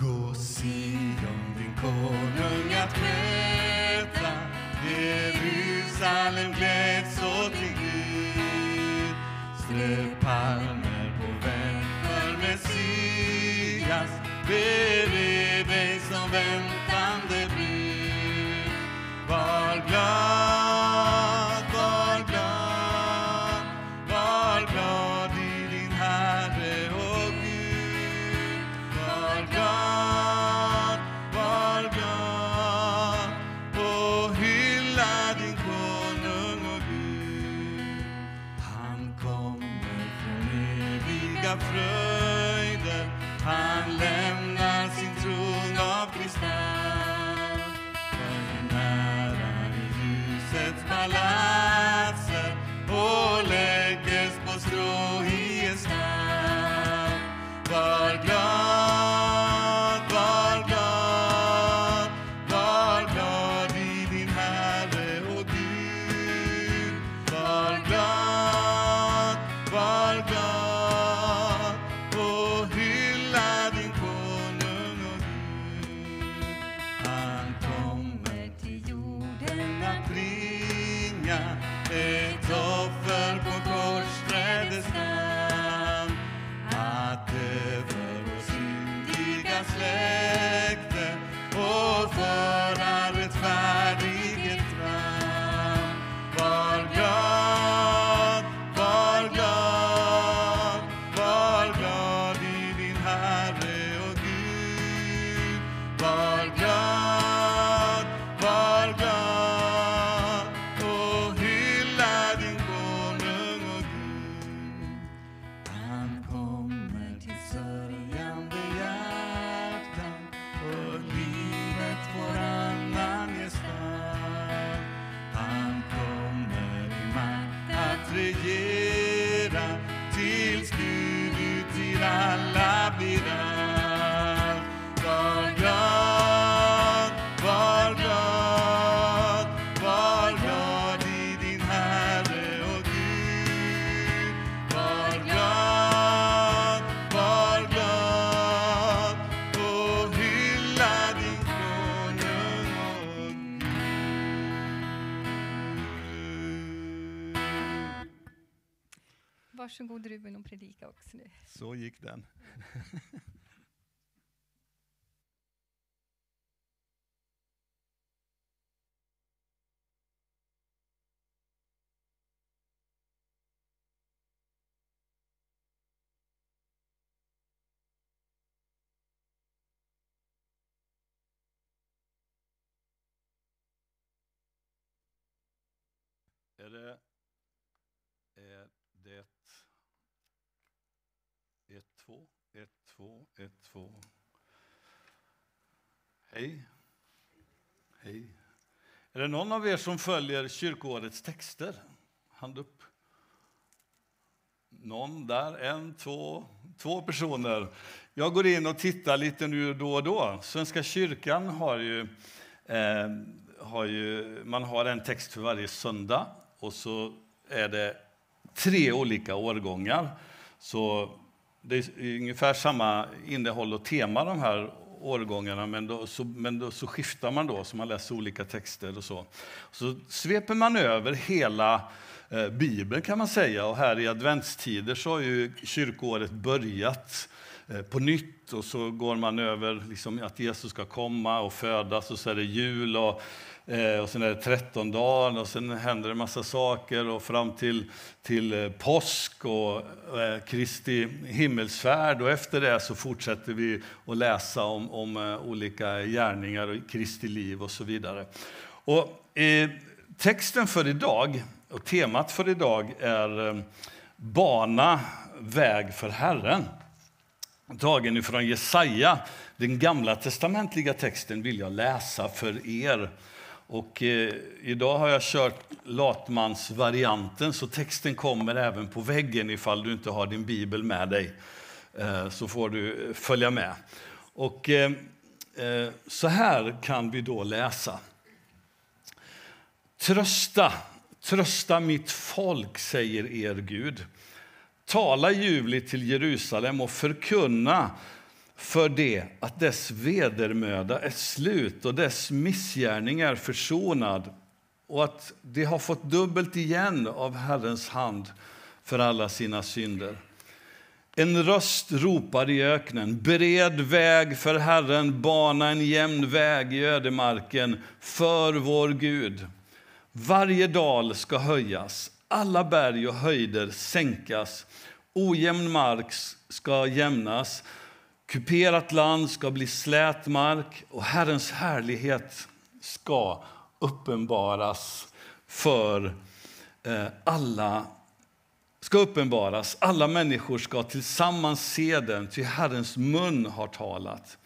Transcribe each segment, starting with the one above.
Gå Sion, din konung att kröna mañana. Varsågod Ruben och predika också nu. Så gick den. Är det, är det ett, två, ett, två, ett, två. Hej. Hej. Är det någon av er som följer kyrkoårets texter? Hand upp. Någon där, en, två, två personer. Jag går in och tittar lite nu då och då. Svenska kyrkan har ju, eh, har ju, man har en text för varje söndag och så är det tre olika årgångar. Så det är ungefär samma innehåll och tema de här årgångarna, men då, så, men då, så skiftar man då, så man läser olika texter och så. Så sveper man över hela eh, Bibeln kan man säga, och här i adventstider så har ju kyrkoåret börjat eh, Eh, på nytt och så går man över liksom, att Jesus ska komma och födas och så är det jul och Eh, och sen är det 13 dagar och sen händer det en massa saker och fram till, till eh, påsk och eh, Kristi himmelsfärd och efter det så fortsätter vi att läsa om, om eh, olika gärningar och Kristi liv och så vidare. Och, eh, texten för idag och temat för idag är eh, Bana väg för Herren tagen ifrån Jesaja. Den gamla testamentliga texten vill jag läsa för er. Och eh, idag har jag kört latmansvarianten, så texten kommer även på väggen ifall du inte har din bibel med dig. Eh, så får du eh, följa med. Och eh, eh, så här kan vi då läsa. Trösta, trösta mitt folk, säger er Gud. Tala ljuvligt till Jerusalem och förkunna för det att dess vedermöda är slut och dess missgärningar försonad och att de har fått dubbelt igen av Herrens hand för alla sina synder. En röst ropar i öknen, bered väg för Herren, bana en jämn väg i ödemarken för vår Gud. Varje dal ska höjas, alla berg och höjder sänkas. Ojämn mark ska jämnas, kuperat land ska bli slät mark och Herrens härlighet ska uppenbaras för eh, alla ska uppenbaras. Alla människor ska tillsammans se den, ty Herrens mun har talat.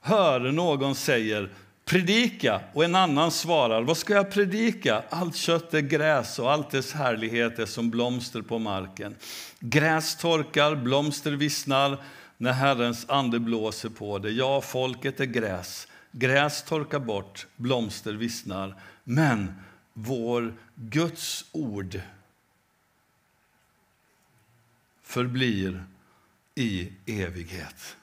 Hör någon säger predika och en annan svarar vad ska jag predika? Allt kött är gräs och allt dess härlighet är som blomster på marken. Gräs torkar, blomster vissnar när Herrens ande blåser på det. Ja, folket är gräs. Gräs torkar bort, blomster vissnar. Men vår Guds ord förblir i evighet.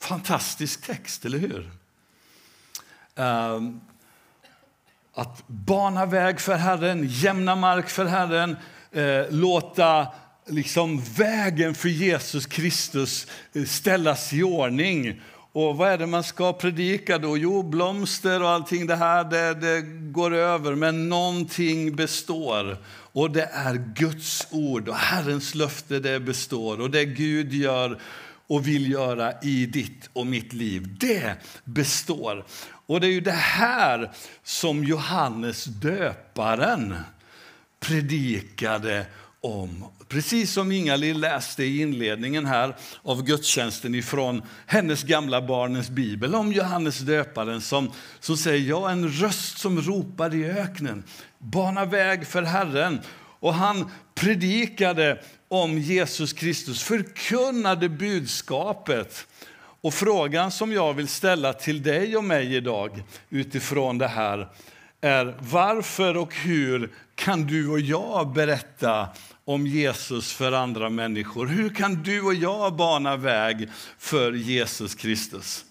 Fantastisk text, eller hur? Ehm, att bana väg för Herren, jämna mark för Herren, eh, låta liksom vägen för Jesus Kristus eh, ställas i ordning. Och vad är det man ska predika då? Jo, blomster och allting det här, det, det går över, men någonting består. Och det är Guds ord och Herrens löfte det består. Och det Gud gör och vill göra i ditt och mitt liv, det består. Och det är ju det här som Johannes döparen predikade om. Precis som Ingalill läste i inledningen här av gudstjänsten ifrån hennes gamla barnens bibel om Johannes döparen som, som säger ja, en röst som ropar i öknen. Bana väg för Herren. Och han predikade om Jesus Kristus, förkunnade budskapet. Och frågan som jag vill ställa till dig och mig idag utifrån det här är varför och hur kan du och jag berätta om Jesus för andra människor? Hur kan du och jag bana väg för Jesus Kristus?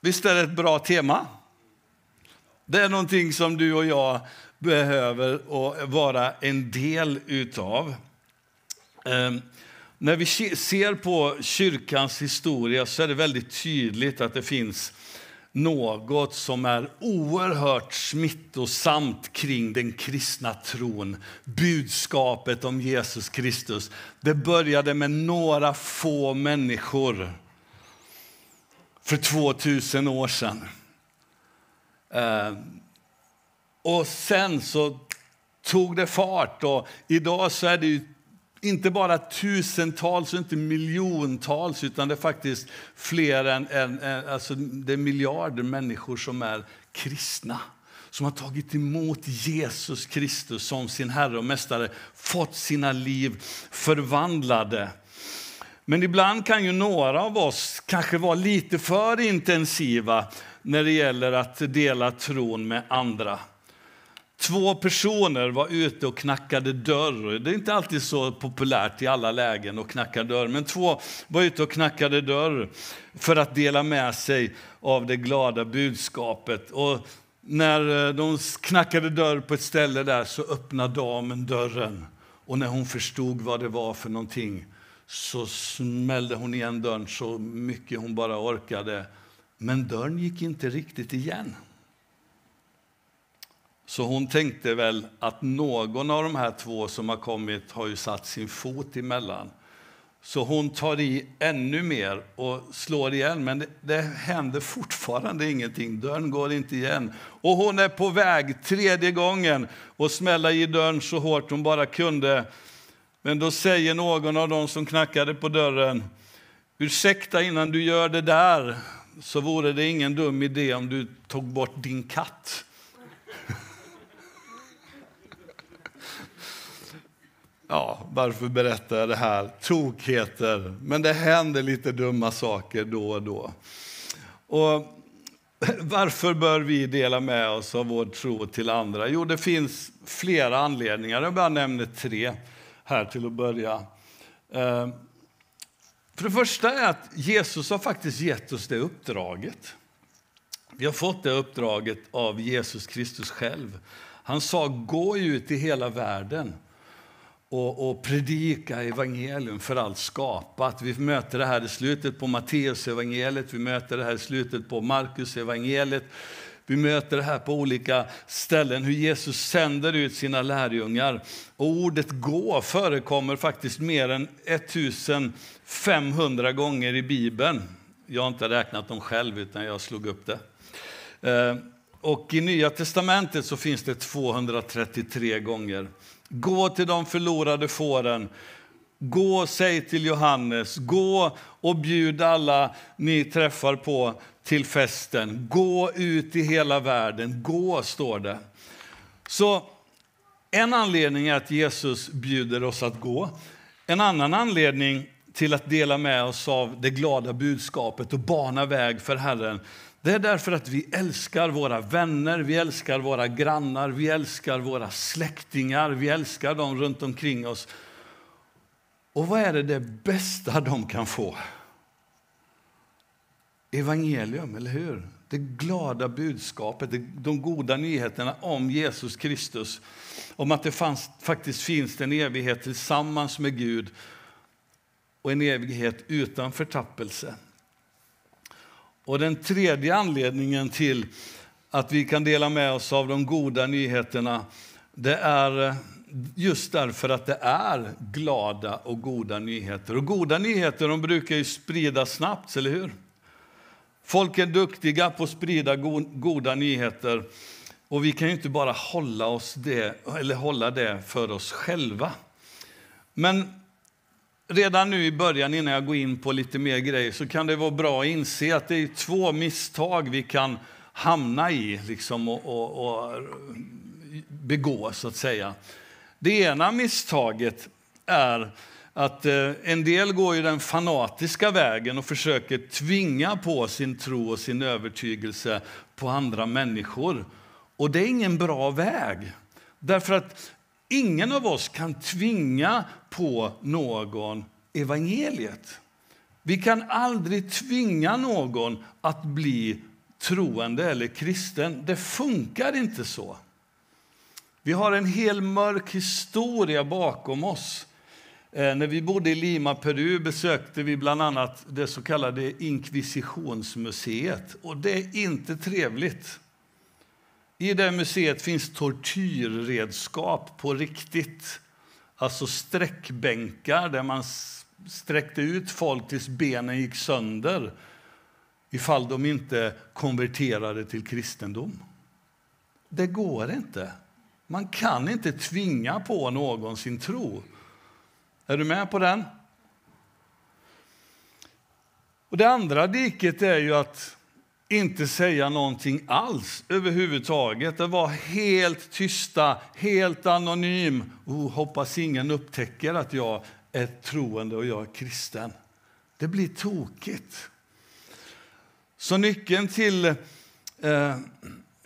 Visst är det ett bra tema? Det är någonting som du och jag behöver vara en del utav. Ehm, när vi ser på kyrkans historia så är det väldigt tydligt att det finns något som är oerhört smittosamt kring den kristna tron. Budskapet om Jesus Kristus. Det började med några få människor för 2000 år sedan. Eh, och sen så tog det fart. Och idag så är det inte bara tusentals och inte miljontals utan det är faktiskt fler än, än, alltså det är miljarder människor som är kristna som har tagit emot Jesus Kristus som sin Herre och Mästare, fått sina liv förvandlade. Men ibland kan ju några av oss kanske vara lite för intensiva när det gäller att dela tron med andra. Två personer var ute och knackade dörr. Det är inte alltid så populärt i alla lägen att knacka dörr, men två var ute och knackade dörr för att dela med sig av det glada budskapet. Och när eh, de knackade dörr på ett ställe där så öppnade damen dörren. Och när hon förstod vad det var för någonting så smällde hon igen dörren så mycket hon bara orkade. Men dörren gick inte riktigt igen. Så hon tänkte väl att någon av de här två som har kommit har ju satt sin fot emellan. Så hon tar i ännu mer och slår igen, men det, det händer fortfarande ingenting. Dörren går inte igen. Och hon är på väg tredje gången och smälla i dörren så hårt hon bara kunde. Men då säger någon av dem som knackade på dörren, ursäkta innan du gör det där så vore det ingen dum idé om du tog bort din katt. Ja, varför berättar jag det här? Tokheter. Men det händer lite dumma saker då och då. Och varför bör vi dela med oss av vår tro till andra? Jo, det finns flera anledningar. Jag bara nämner tre här till att börja. Eh, för det första är att Jesus har faktiskt gett oss det uppdraget. Vi har fått det uppdraget av Jesus Kristus själv. Han sa gå ut i hela världen och, och predika evangelium för allt skapat. Vi möter det här i slutet på Matteus evangeliet, vi möter det här i slutet på Markus evangeliet. Vi möter det här på olika ställen, hur Jesus sänder ut sina lärjungar. Och ordet gå förekommer faktiskt mer än 1500 gånger i Bibeln. Jag har inte räknat dem själv, utan jag slog upp det. Eh, och I Nya testamentet så finns det 233 gånger. Gå till de förlorade fåren. Gå och säg till Johannes. Gå och bjud alla ni träffar på till festen. Gå ut i hela världen. Gå, står det. Så en anledning är att Jesus bjuder oss att gå. En annan anledning till att dela med oss av det glada budskapet och bana väg för Herren det är därför att vi älskar våra vänner, vi älskar våra grannar, vi älskar våra släktingar, vi älskar dem runt omkring oss. Och vad är det, det bästa de kan få? Evangelium, eller hur? Det glada budskapet, de goda nyheterna om Jesus Kristus. Om att det fanns, faktiskt finns en evighet tillsammans med Gud och en evighet utan förtappelse. Och den tredje anledningen till att vi kan dela med oss av de goda nyheterna, det är eh, just därför att det är glada och goda nyheter. Och goda nyheter de brukar ju spridas snabbt, eller hur? Folk är duktiga på att sprida goda nyheter. Och vi kan ju inte bara hålla, oss det, eller hålla det för oss själva. Men redan nu i början, innan jag går in på lite mer grejer, så kan det vara bra att inse att det är två misstag vi kan hamna i liksom, och, och, och begå, så att säga. Det ena misstaget är att eh, en del går ju den fanatiska vägen och försöker tvinga på sin tro och sin övertygelse på andra människor. Och det är ingen bra väg. Därför att ingen av oss kan tvinga på någon evangeliet. Vi kan aldrig tvinga någon att bli troende eller kristen. Det funkar inte så. Vi har en hel mörk historia bakom oss. Eh, när vi bodde i Lima, Peru besökte vi bland annat det så kallade inkvisitionsmuseet. Och det är inte trevligt. I det museet finns tortyrredskap på riktigt. Alltså sträckbänkar där man sträckte ut folk tills benen gick sönder ifall de inte konverterade till kristendom. Det går inte. Man kan inte tvinga på någon sin tro. Är du med på den? Och Det andra diket är ju att inte säga någonting alls överhuvudtaget. Det vara helt tysta, helt anonym. Oh, hoppas ingen upptäcker att jag är troende och jag är kristen. Det blir tokigt. Så nyckeln till, eh,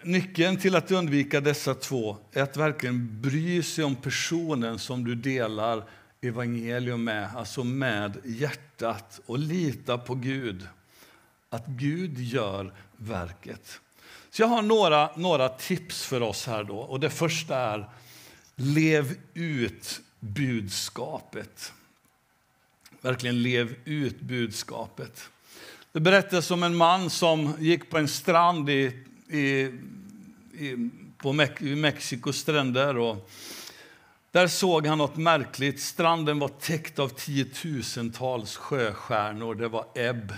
nyckeln till att undvika dessa två är att verkligen bry sig om personen som du delar evangelium med, alltså med hjärtat, och lita på Gud. Att Gud gör verket. Så jag har några, några tips för oss här. då. Och Det första är lev ut budskapet. Verkligen lev ut budskapet. Det berättas om en man som gick på en strand i, i, i på Mexikos stränder. Och där såg han något märkligt. Stranden var täckt av tiotusentals sjöstjärnor. Det var ebb.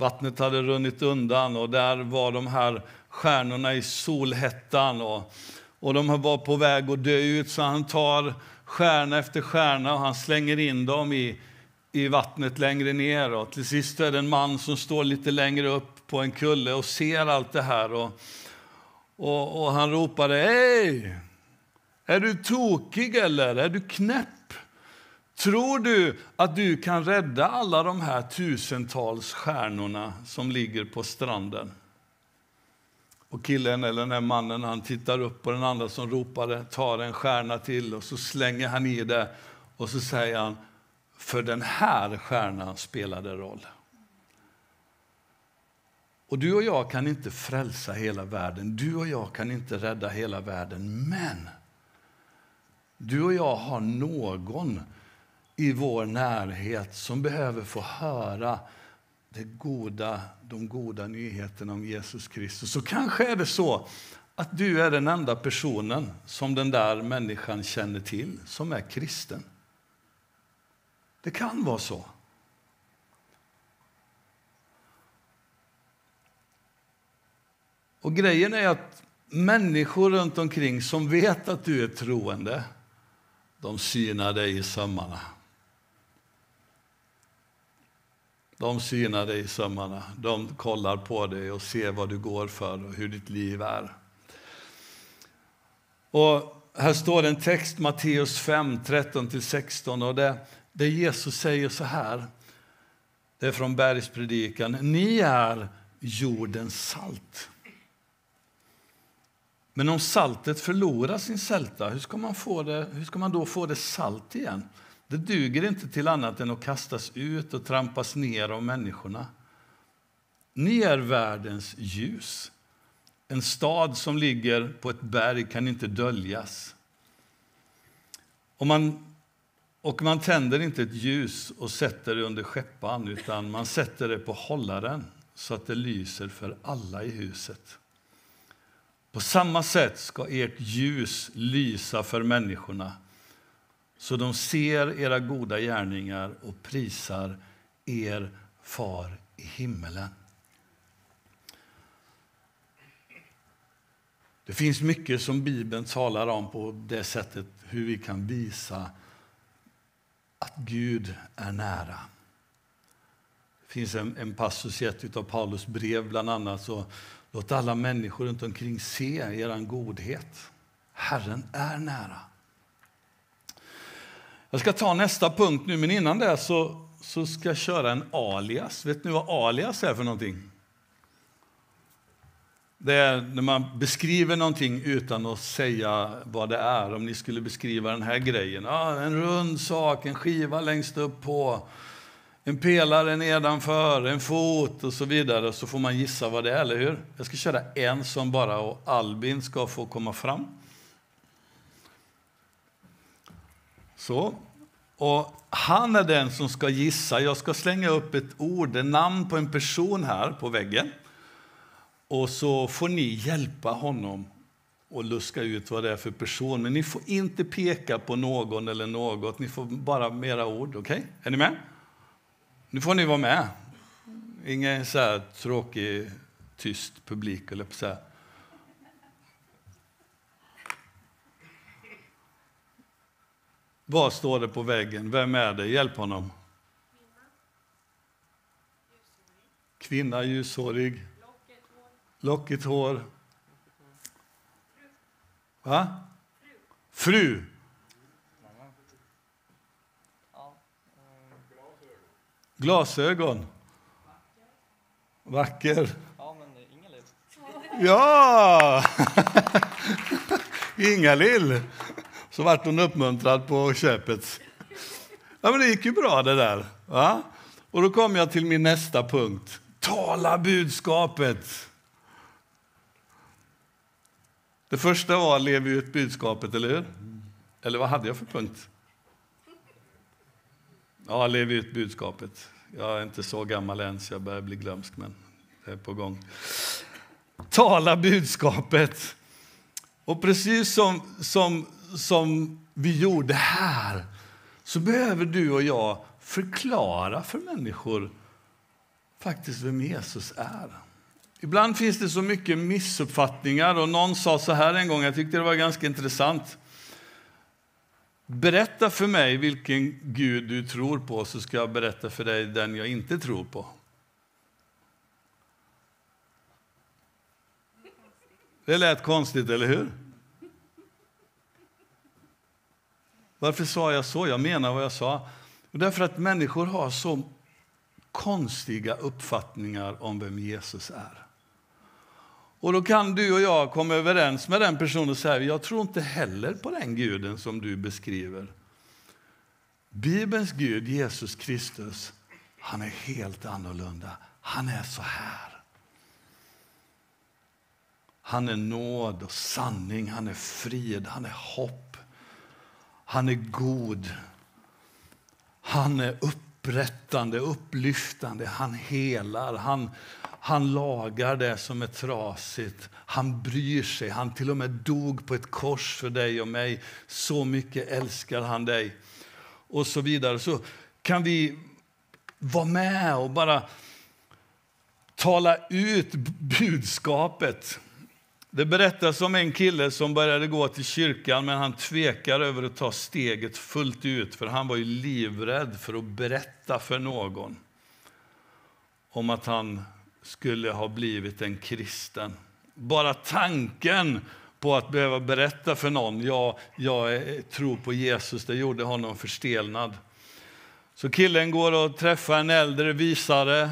Vattnet hade runnit undan och där var de här stjärnorna i solhettan. Och och de var på väg att dö ut, så han tar stjärna efter stjärna och han slänger in dem i, i vattnet längre ner. Och till sist är det en man som står lite längre upp på en kulle och ser allt det här. Och, och, och han ropade Hej! Är du tokig eller är du knäpp? Tror du att du kan rädda alla de här tusentals stjärnorna som ligger på stranden? Och killen eller den här mannen han tittar upp på den andra som ropade, tar en stjärna till och så slänger han i det och så säger han För den här stjärnan spelade roll. Och du och jag kan inte frälsa hela världen, du och jag kan inte rädda hela världen, men du och jag har någon i vår närhet som behöver få höra det goda, de goda nyheterna om Jesus Kristus. Så kanske är det så att du är den enda personen som den där människan känner till som är kristen. Det kan vara så. Och grejen är att människor runt omkring som vet att du är troende, de synar dig i sömmarna. De synar dig i sömmarna. De kollar på dig och ser vad du går för och hur ditt liv är. Och här står en text, Matteus 5, 13-16. Och det, det Jesus säger så här, det är från bergspredikan. Ni är jordens salt. Men om saltet förlorar sin sälta, hur ska man, få det, hur ska man då få det salt igen? Det duger inte till annat än att kastas ut och trampas ner av människorna. Ni är världens ljus. En stad som ligger på ett berg kan inte döljas. Och man, och man tänder inte ett ljus och sätter det under skeppan utan man sätter det på hållaren så att det lyser för alla i huset. På samma sätt ska ert ljus lysa för människorna så de ser era goda gärningar och prisar er far i himmelen. Det finns mycket som Bibeln talar om på det sättet hur vi kan visa att Gud är nära. Det finns en, en passus i ett av Paulus brev, bland annat. Så, Låt alla människor runt omkring se er godhet. Herren är nära. Jag ska ta nästa punkt nu, men innan det så, så ska jag köra en alias. Vet ni vad alias är för någonting? Det är när man beskriver någonting utan att säga vad det är. Om ni skulle beskriva den här grejen. Ah, en rund sak, en skiva längst upp på, en pelare nedanför, en fot och så vidare. Så får man gissa vad det är, eller hur? Jag ska köra en som bara och Albin ska få komma fram. Så. Och han är den som ska gissa. Jag ska slänga upp ett ord, ett namn på en person här på väggen. Och så får ni hjälpa honom och luska ut vad det är för person. Men ni får inte peka på någon eller något. Ni får bara mera ord. Okay? Är ni med? Nu får ni vara med. Ingen så här tråkig, tyst publik, eller på så här. Vad står det på väggen? Vem är det? Hjälp honom. Kvinna, ljushårig. Lockigt hår. Va? Fru. Glasögon. Vacker. Ja, men Ingalill. Så vart hon uppmuntrad på köpet. Ja, men det gick ju bra det där. Va? Och då kom jag till min nästa punkt. Tala budskapet. Det första var lev ut budskapet, eller hur? Eller vad hade jag för punkt? Ja, lev ut budskapet. Jag är inte så gammal än så jag börjar bli glömsk, men det är på gång. Tala budskapet. Och precis som, som, som vi gjorde här så behöver du och jag förklara för människor faktiskt vem Jesus är. Ibland finns det så mycket missuppfattningar. och Någon sa så här en gång, jag tyckte det var ganska intressant. Berätta för mig vilken Gud du tror på, så ska jag berätta för dig den jag inte tror på. Det lät konstigt, eller hur? Varför sa jag så? Jag menar vad jag sa. Därför att människor har så konstiga uppfattningar om vem Jesus är. Och då kan du och jag komma överens med den personen och säga, jag tror inte heller på den guden som du beskriver. Bibelns Gud, Jesus Kristus, han är helt annorlunda. Han är så här. Han är nåd och sanning, han är frid, han är hopp. Han är god. Han är upprättande, upplyftande, han helar, han, han lagar det som är trasigt. Han bryr sig, han till och med dog på ett kors för dig och mig. Så mycket älskar han dig. Och så vidare. Så kan vi vara med och bara tala ut budskapet det berättas om en kille som började gå till kyrkan men han tvekar över att ta steget fullt ut för han var ju livrädd för att berätta för någon om att han skulle ha blivit en kristen. Bara tanken på att behöva berätta för någon, ja, jag tror på Jesus, det gjorde honom förstelnad. Så killen går och träffar en äldre visare,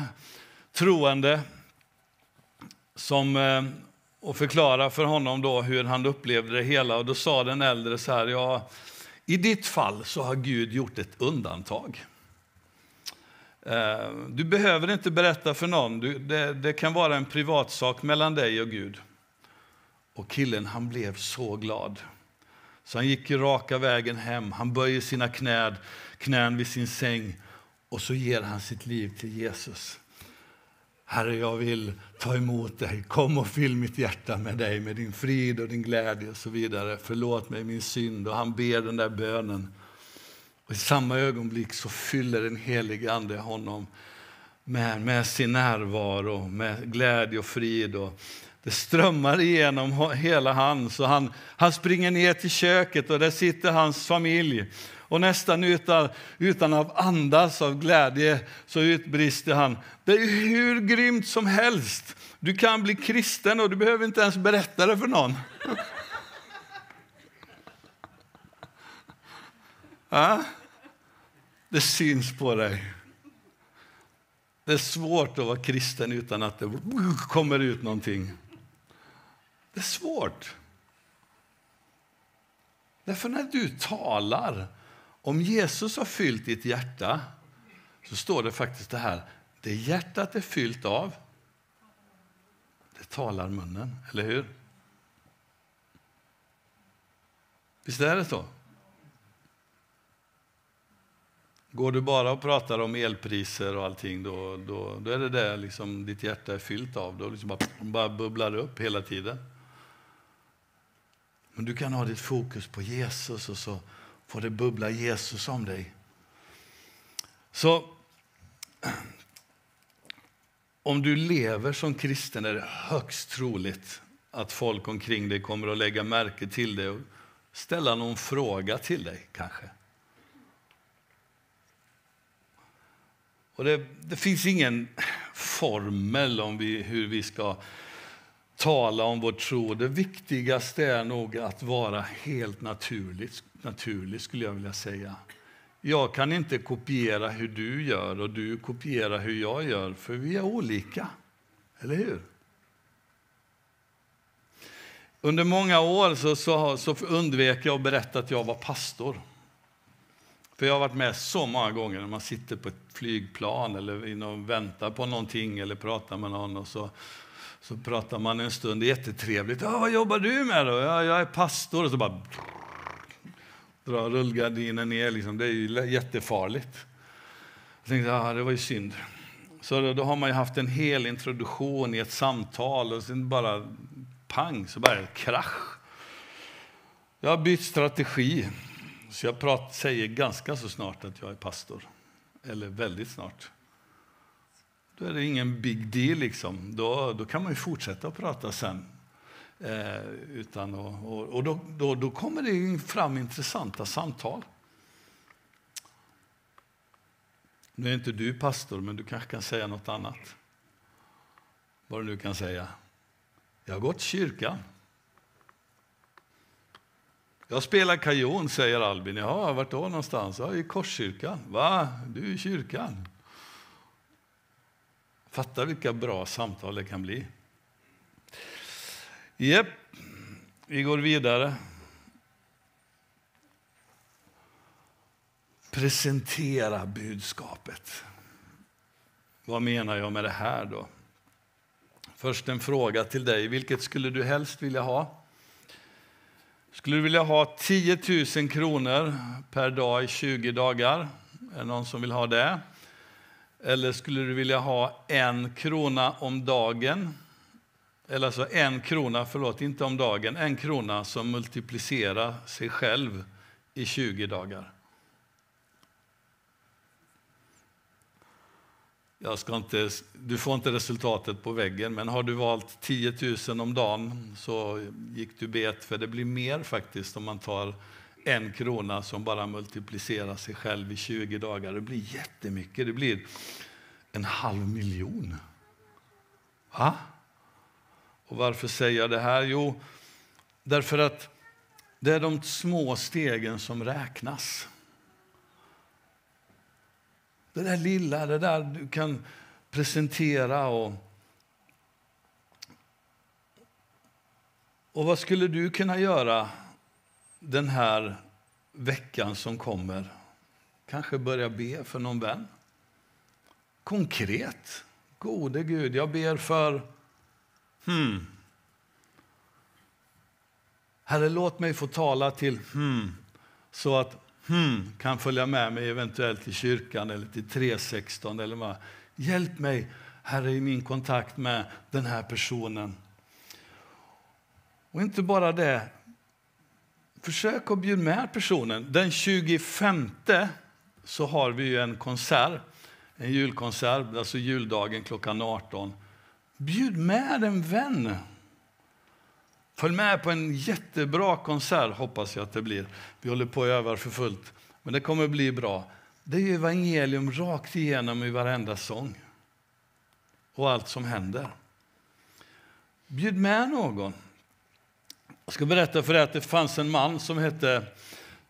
troende, som eh, och förklara för honom då hur han upplevde det hela. Och då sa den äldre så här, ja, i ditt fall så har Gud gjort ett undantag. Eh, du behöver inte berätta för någon, det, det kan vara en privatsak mellan dig och Gud. Och killen han blev så glad. Så han gick raka vägen hem, han böjer sina knän, knän vid sin säng och så ger han sitt liv till Jesus. Herre, jag vill ta emot dig. Kom och fyll mitt hjärta med dig, med din frid och din glädje och så vidare. Förlåt mig min synd. Och han ber den där bönen. Och I samma ögonblick så fyller den helige Ande honom med, med sin närvaro, med glädje och frid. Och det strömmar igenom hela han, så han, han springer ner till köket och där sitter hans familj. Och nästan utan, utan att andas av glädje så utbrister han. Det är hur grymt som helst. Du kan bli kristen och du behöver inte ens berätta det för någon. Ja? Ah? Det syns på dig. Det är svårt att vara kristen utan att det kommer ut någonting. Det är svårt. Därför när du talar om Jesus har fyllt ditt hjärta så står det faktiskt det här. Det hjärtat är fyllt av, det talar munnen. Eller hur? Visst är det så? Går du bara och pratar om elpriser och allting, då, då, då är det det liksom ditt hjärta är fyllt av. Då liksom bara, bara bubblar upp hela tiden. Men du kan ha ditt fokus på Jesus och så får det bubbla Jesus om dig. Så om du lever som kristen är det högst troligt att folk omkring dig kommer att lägga märke till dig och ställa någon fråga till dig kanske. Och det, det finns ingen formel om vi, hur vi ska tala om vår tro. Det viktigaste är nog att vara helt naturligt, naturlig, skulle jag vilja säga. Jag kan inte kopiera hur du gör och du kopierar hur jag gör, för vi är olika. Eller hur? Under många år så, så, så undvek jag att berätta att jag var pastor. För Jag har varit med så många gånger när man sitter på ett flygplan eller väntar på någonting eller pratar med någon och så så pratar man en stund, jättetrevligt. Ja, vad jobbar du med då? Ja, jag är pastor. Och så bara Dra rullgardinen ner. Liksom. Det är ju jättefarligt. Jag tänkte, ah, det var ju synd. Så då, då, har man ju haft en hel introduktion i ett samtal och sen bara pang, så bara krasch. Jag har bytt strategi. Så jag prat, säger ganska så snart att jag är pastor. Eller väldigt snart. Då är det ingen big deal. Liksom. Då, då kan man ju fortsätta att prata sen. Eh, utan och, och, och då, då, då, kommer det fram intressanta samtal. Nu är inte du pastor, men du kanske kan säga något annat. Vad du nu kan säga. Jag har gått kyrkan. Jag spelar kajon, säger Albin. Jaha, vart då någonstans? Ja, I Korskyrkan. Va? Du är i kyrkan? Fatta vilka bra samtal det kan bli. Jep, vi går vidare. presentera budskapet. Vad menar jag med det här då? Först en fråga till dig. Vilket skulle du helst vilja ha? Skulle du vilja ha 10 000 kronor per dag i 20 dagar? Är det någon som vill ha det? Eller skulle du vilja ha en krona om dagen? Eller alltså en krona, förlåt, inte om dagen, en krona som multiplicerar sig själv i 20 dagar. Jag ska inte, du får inte resultatet på väggen, men har du valt 10 000 om dagen så gick du bet, för det blir mer faktiskt om man tar en krona som bara multiplicerar sig själv i 20 dagar. Det blir jättemycket, det blir en halv miljon. Va? Och varför säger jag det här? Jo, därför att det är de små stegen som räknas. Det där lilla, det där du kan presentera. Och, och vad skulle du kunna göra den här veckan som kommer? Kanske börja be för någon vän? Konkret. Gode Gud, jag ber för... Hmm. Herre, låt mig få tala till hmm, så att hmm, kan följa med mig eventuellt till kyrkan eller till 316. Eller vad. Hjälp mig, Herre, i min kontakt med den här personen. Och inte bara det. Försök att bjuda med personen. Den 25 så har vi en konsert, en julkonsert, alltså juldagen klockan 18. Bjud med en vän. Följ med på en jättebra konsert, hoppas jag att det blir. Vi håller på att öva för fullt, men det kommer bli bra. Det är evangelium rakt igenom i varenda sång och allt som händer. Bjud med någon. Jag ska berätta för er att det fanns en man som hette,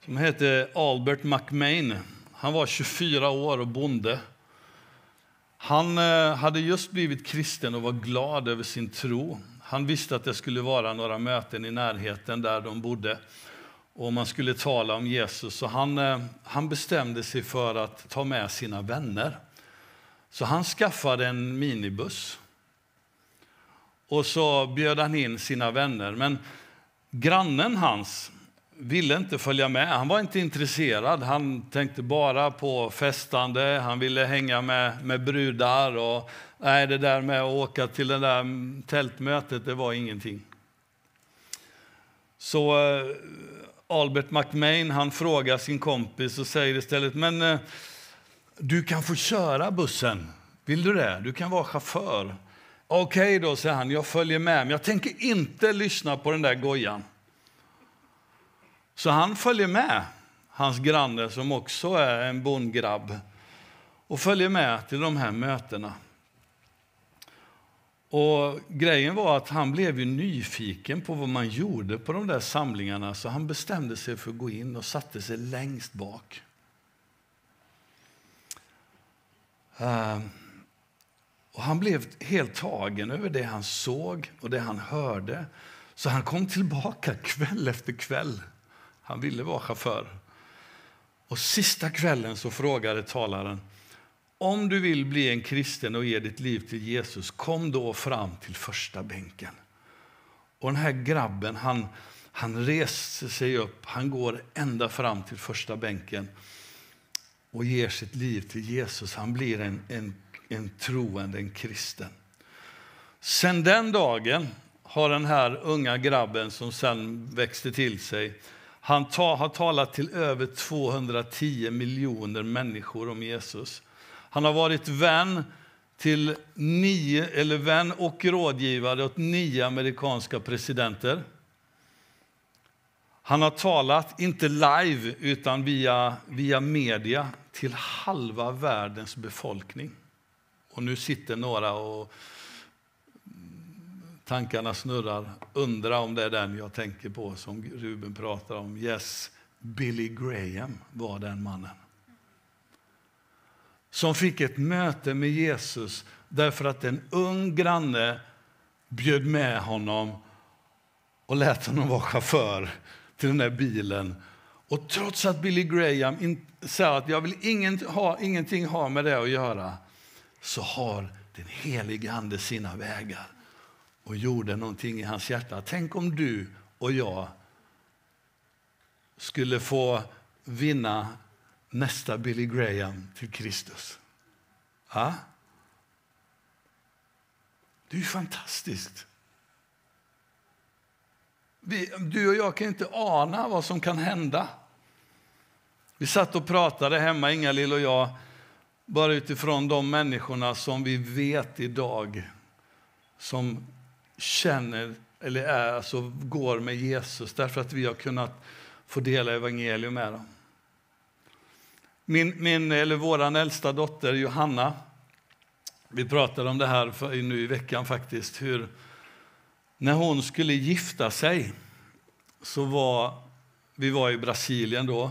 som hette Albert McMain. Han var 24 år och bonde. Han eh, hade just blivit kristen och var glad över sin tro. Han visste att det skulle vara några möten i närheten där de bodde och man skulle tala om Jesus. Så han, eh, han bestämde sig för att ta med sina vänner. Så han skaffade en minibuss. Och så bjöd han in sina vänner. Men grannen hans ville inte följa med. Han var inte intresserad. Han tänkte bara på festande. Han ville hänga med, med brudar. Och, nej, det där med att åka till det där tältmötet, det var ingenting. Så eh, Albert McMain han frågar sin kompis och säger istället men eh, du kan få köra bussen. Vill du det? Du kan vara chaufför. Okej okay då, säger han, jag följer med. Men jag tänker inte lyssna på den där gojan. Så han följer med, hans granne som också är en bondgrabb, och följer med till de här mötena. Och grejen var att han blev ju nyfiken på vad man gjorde på de där samlingarna så han bestämde sig för att gå in och satte sig längst bak. Ehm, och han blev helt tagen över det han såg och det han hörde. Så han kom tillbaka kväll efter kväll. Han ville vara chaufför. Och sista kvällen så frågade talaren om du vill bli en kristen och ge ditt liv till Jesus, kom då fram till första bänken. Och den här grabben, han, han reser sig upp, han går ända fram till första bänken och ger sitt liv till Jesus. Han blir en, en, en troende, en kristen. Sen den dagen har den här unga grabben som sen växte till sig, han ta, har talat till över 210 miljoner människor om Jesus. Han har varit vän, till nio, eller vän och rådgivare åt nio amerikanska presidenter. Han har talat, inte live, utan via, via media till halva världens befolkning. Och nu sitter några och tankarna snurrar. Undrar om det är den jag tänker på som Ruben pratar om. Yes, Billy Graham var den mannen som fick ett möte med Jesus därför att en ung granne bjöd med honom och lät honom vara chaufför till den där bilen. Och trots att Billy Graham in, sa att jag vill ingen, ha, ingenting ha med det att göra, så har den helige Ande sina vägar och gjorde någonting i hans hjärta. Tänk om du och jag skulle få vinna nästa Billy Graham till Kristus. Ja? Det är ju fantastiskt. Vi, du och jag kan inte ana vad som kan hända. Vi satt och pratade hemma, Ingalill och jag, bara utifrån de människorna som vi vet idag som känner eller är, alltså går med Jesus därför att vi har kunnat få dela evangelium med dem. Min, min, eller vår äldsta dotter Johanna, vi pratade om det här för, nu i veckan faktiskt, hur när hon skulle gifta sig så var vi var i Brasilien då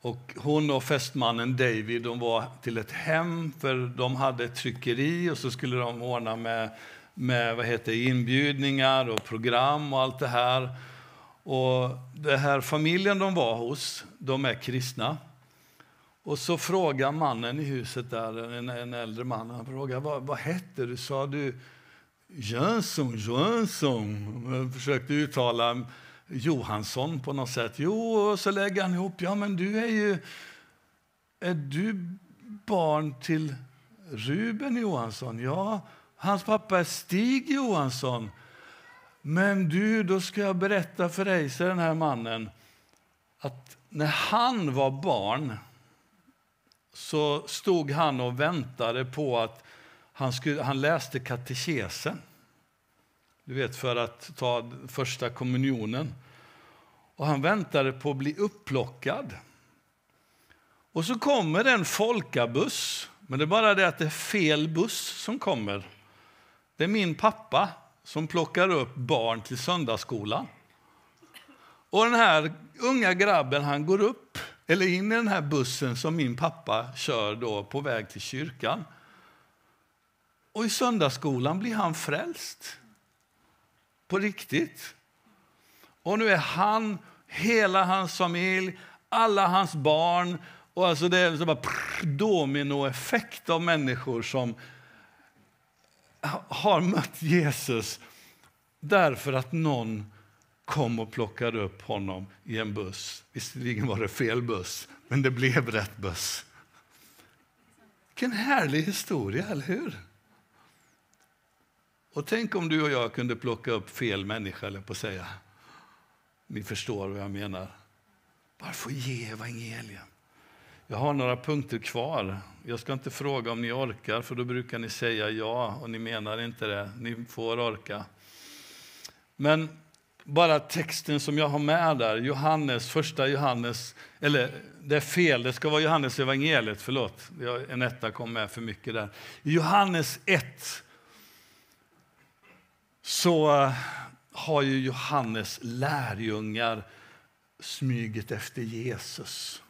och hon och fästmannen David de var till ett hem för de hade ett tryckeri och så skulle de ordna med, med vad heter inbjudningar och program och allt det här. Och det här familjen de var hos, de är kristna. Och så frågar mannen i huset där, en, en äldre man, han frågar vad, vad hette du? Sa du Jönsson, Jönsson? Jag försökte uttala Johansson på något sätt. Jo, och så lägger han ihop. Ja, men du är ju... Är du barn till Ruben Johansson? Ja, hans pappa är Stig Johansson. Men du, då ska jag berätta för dig, säger den här mannen, att när han var barn så stod han och väntade på att han, skulle, han läste katekesen. Du vet, för att ta första kommunionen. Och han väntade på att bli upplockad. Och så kommer en folkabuss, men det är bara det att det är fel buss som kommer. Det är min pappa som plockar upp barn till söndagsskolan. Och den här unga grabben han går upp, eller in i den här bussen som min pappa kör då på väg till kyrkan. Och i söndagsskolan blir han frälst. På riktigt. Och nu är han, hela hans familj, alla hans barn och alltså det är en dominoeffekt av människor som har mött Jesus därför att någon kom och plockade upp honom i en buss. Visserligen var det fel buss, men det blev rätt buss. Vilken härlig historia, eller hur? Och tänk om du och jag kunde plocka upp fel människa, eller på att säga. Ni förstår vad jag menar. Bara få ge evangelium. Jag har några punkter kvar. Jag ska inte fråga om ni orkar, för då brukar ni säga ja, och ni menar inte det. Ni får orka. Men bara texten som jag har med där, Johannes, första Johannes, eller det är fel, det ska vara Johannes evangeliet, förlåt. En etta kom med för mycket där. I Johannes 1 så eh, har ju Johannes lärjungar smugit efter Jesus.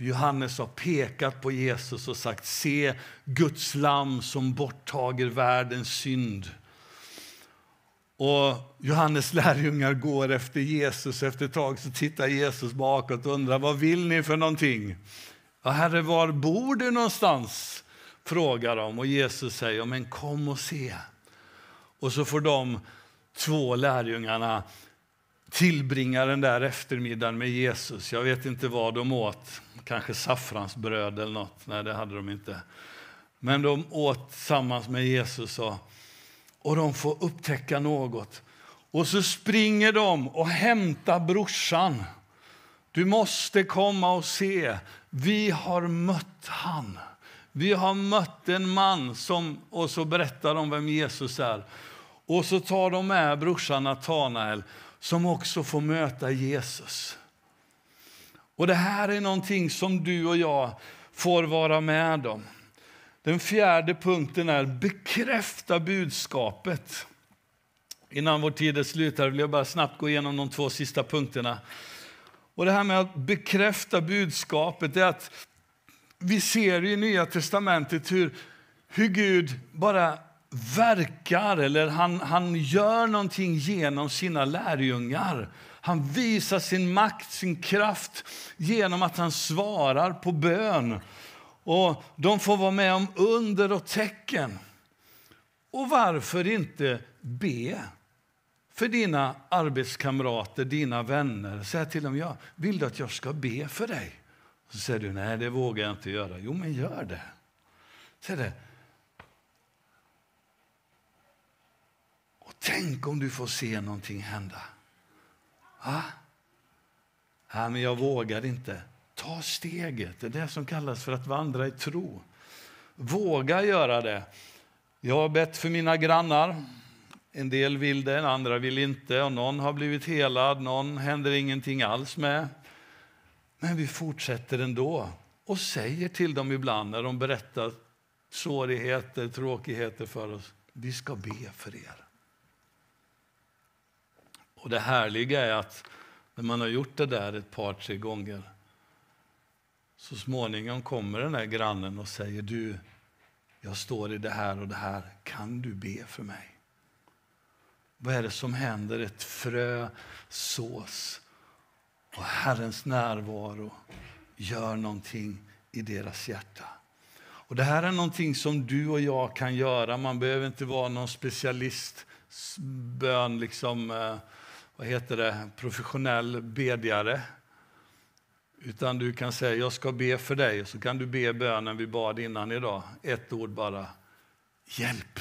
Johannes har pekat på Jesus och sagt se Guds lam som borttager världens synd. Och Johannes lärjungar går efter Jesus. Efter ett tag så tittar Jesus bakåt och undrar vad vill ni för någonting. Ja, herre, var bor du någonstans? frågar de. Och Jesus säger men kom och se. Och så får de två lärjungarna tillbringa den där eftermiddagen med Jesus. Jag vet inte vad de åt, kanske saffransbröd eller något. Nej, det hade de inte. Men de åt tillsammans med Jesus och, och de får upptäcka något. Och så springer de och hämtar brorsan. Du måste komma och se. Vi har mött han. Vi har mött en man som... Och så berättar de vem Jesus är. Och så tar de med brorsan Natanael som också får möta Jesus. Och Det här är någonting som du och jag får vara med om. Den fjärde punkten är bekräfta budskapet. Innan vår tid är slut här vill jag bara snabbt gå igenom de två sista punkterna. Och Det här med att bekräfta budskapet är att vi ser i Nya testamentet hur, hur Gud bara verkar eller han, han gör någonting genom sina lärjungar. Han visar sin makt, sin kraft genom att han svarar på bön. Och De får vara med om under och tecken. Och varför inte be för dina arbetskamrater, dina vänner? Säg till dem, ja, vill du att jag ska be för dig? Så säger du, nej det vågar jag inte göra. Jo, men gör det. Säg det. Och tänk om du får se någonting hända. Va? Ja, men jag vågar inte. Ta steget. Det är det som kallas för att vandra i tro. Våga göra det. Jag har bett för mina grannar. En del vill det, andra vill inte. Och någon har blivit helad, någon händer ingenting alls med. Men vi fortsätter ändå och säger till dem ibland när de berättar svårigheter, tråkigheter för oss. Vi ska be för er. Och det härliga är att när man har gjort det där ett par, tre gånger så småningom kommer den där grannen och säger du, jag står i det här och det här, kan du be för mig? Vad är det som händer? Ett frö sås och Herrens närvaro gör någonting i deras hjärta. Och Det här är någonting som du och jag kan göra. Man behöver inte vara någon specialist, bön, liksom, eh, vad heter det, professionell bedjare. Utan du kan säga, jag ska be för dig, så kan du be bönen vi bad innan idag. Ett ord bara. Hjälp.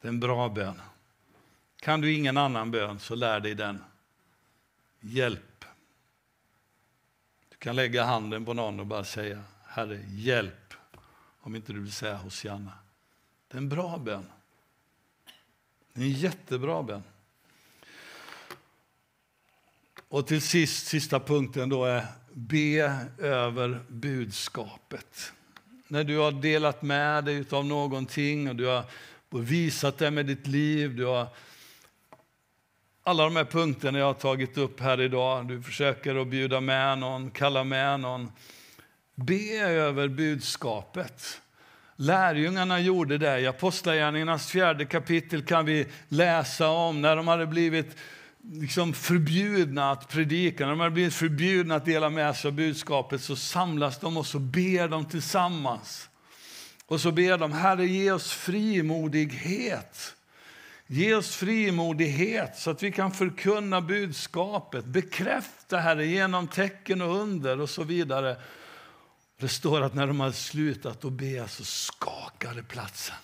Det är en bra bön. Kan du ingen annan bön, så lär dig den. Hjälp. Du kan lägga handen på någon och bara säga, Herre, hjälp. Om inte du vill säga Hosianna. Det är en bra bön. Det är en jättebra bön. Och till sist, sista punkten då är be över budskapet. När du har delat med dig av någonting och du har visat det med ditt liv, du har alla de här punkterna jag har tagit upp här idag. Du försöker att bjuda med någon, kalla med någon. Be över budskapet. Lärjungarna gjorde det. I Apostlagärningarnas fjärde kapitel kan vi läsa om när de hade blivit liksom förbjudna att predika, när de har blivit förbjudna att dela med sig av budskapet så samlas de och så ber de tillsammans. Och så ber de, Herre ge oss frimodighet. Ge oss frimodighet så att vi kan förkunna budskapet. Bekräfta, Herre, genom tecken och under och så vidare. Det står att när de hade slutat att be så skakade platsen.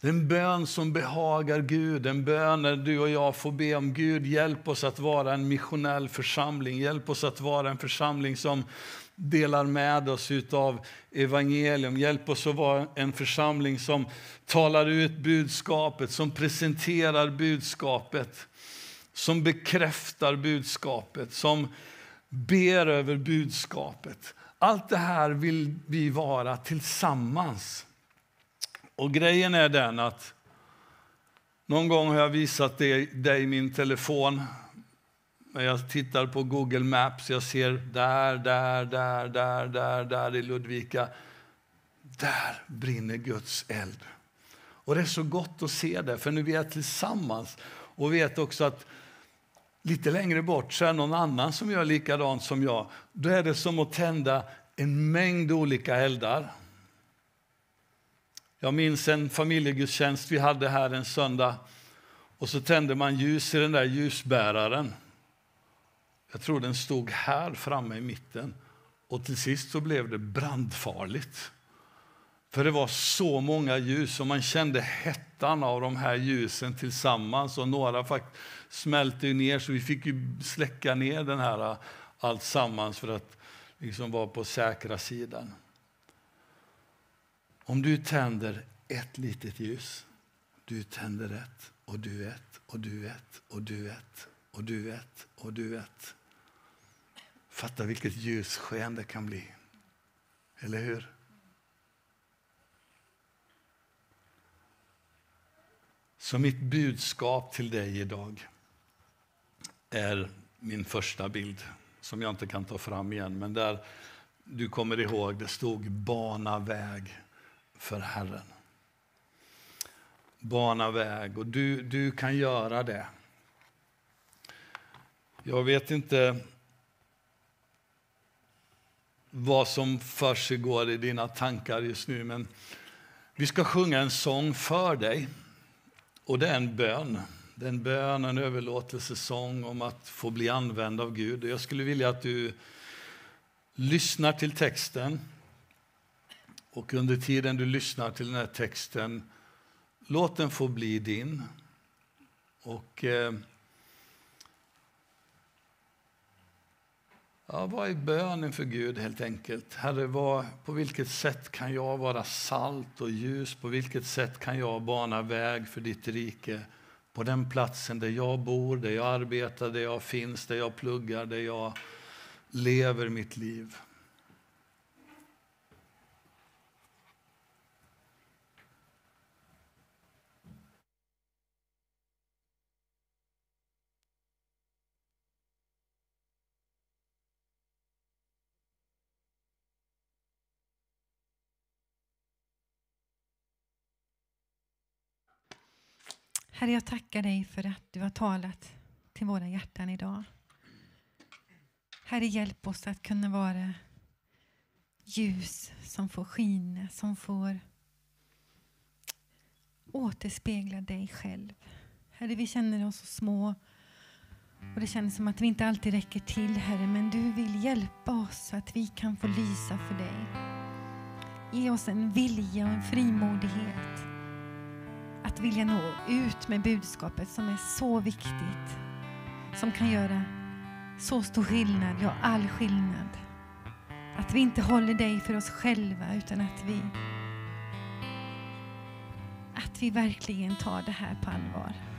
Det är en bön som behagar Gud, en bön där du och jag får be om Gud, hjälp oss att vara en missionell församling. Hjälp oss att vara en församling som delar med oss av evangelium. Hjälp oss att vara en församling som talar ut budskapet, som presenterar budskapet, som bekräftar budskapet, som ber över budskapet. Allt det här vill vi vara tillsammans. Och grejen är den att någon gång har jag visat dig, dig min telefon. När jag tittar på Google Maps, jag ser där, där, där, där, där, där i Ludvika. Där brinner Guds eld. Och det är så gott att se det, för nu är vi tillsammans och vet också att lite längre bort så är någon annan som gör likadant som jag. Då är det som att tända en mängd olika eldar. Jag minns en familjegudstjänst vi hade här en söndag. Och så tände man ljus i den där ljusbäraren. Jag tror den stod här framme i mitten. Och till sist så blev det brandfarligt. För det var så många ljus och man kände hettan av de här ljusen tillsammans. Och några faktiskt smälte ner så vi fick ju släcka ner den här allt sammans för att liksom vara på säkra sidan. Om du tänder ett litet ljus, du tänder ett och du ett och du ett och du ett och du ett och du ett. Fatta vilket ljussken det kan bli. Eller hur? Så mitt budskap till dig idag är min första bild som jag inte kan ta fram igen. Men där du kommer ihåg, det stod bana väg för Herren. Bana väg och du, du kan göra det. Jag vet inte vad som försiggår i dina tankar just nu, men vi ska sjunga en sång för dig. Och det är en bön. Det är en bön, en överlåtelsesång om att få bli använd av Gud. Jag skulle vilja att du lyssnar till texten. Och under tiden du lyssnar till den här texten, låt den få bli din. Och... Eh, Ja, vad är bönen för Gud helt enkelt? Herre, vad, på vilket sätt kan jag vara salt och ljus? På vilket sätt kan jag bana väg för ditt rike? På den platsen där jag bor, där jag arbetar, där jag finns, där jag pluggar, där jag lever mitt liv. Herre, jag tackar dig för att du har talat till våra hjärtan idag. Herre, hjälp oss att kunna vara ljus som får skina, som får återspegla dig själv. Herre, vi känner oss så små och det känns som att vi inte alltid räcker till, Herre, men du vill hjälpa oss så att vi kan få lysa för dig. Ge oss en vilja och en frimodighet att vilja nå ut med budskapet som är så viktigt. Som kan göra så stor skillnad, ja all skillnad. Att vi inte håller dig för oss själva utan att vi att vi verkligen tar det här på allvar.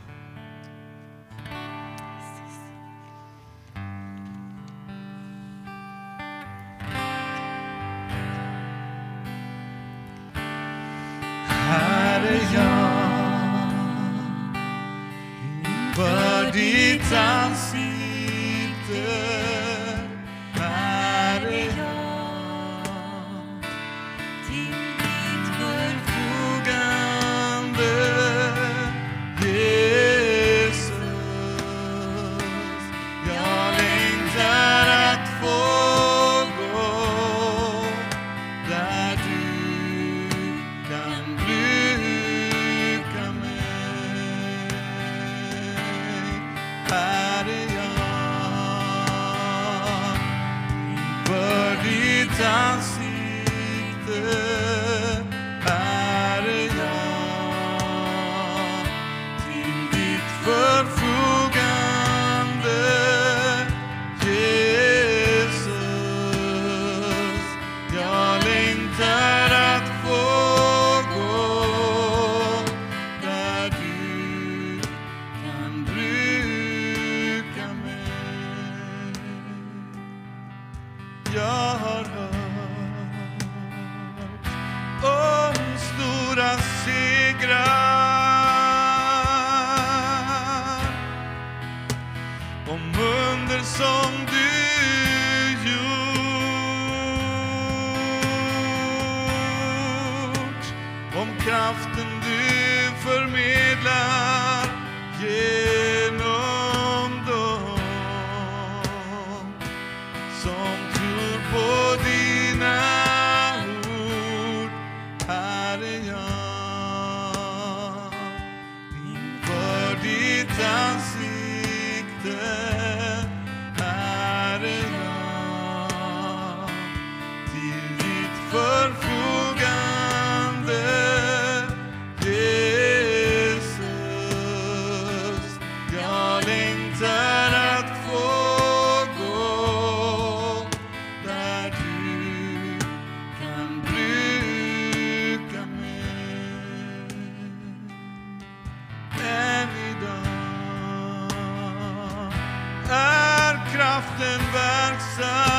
den verksamma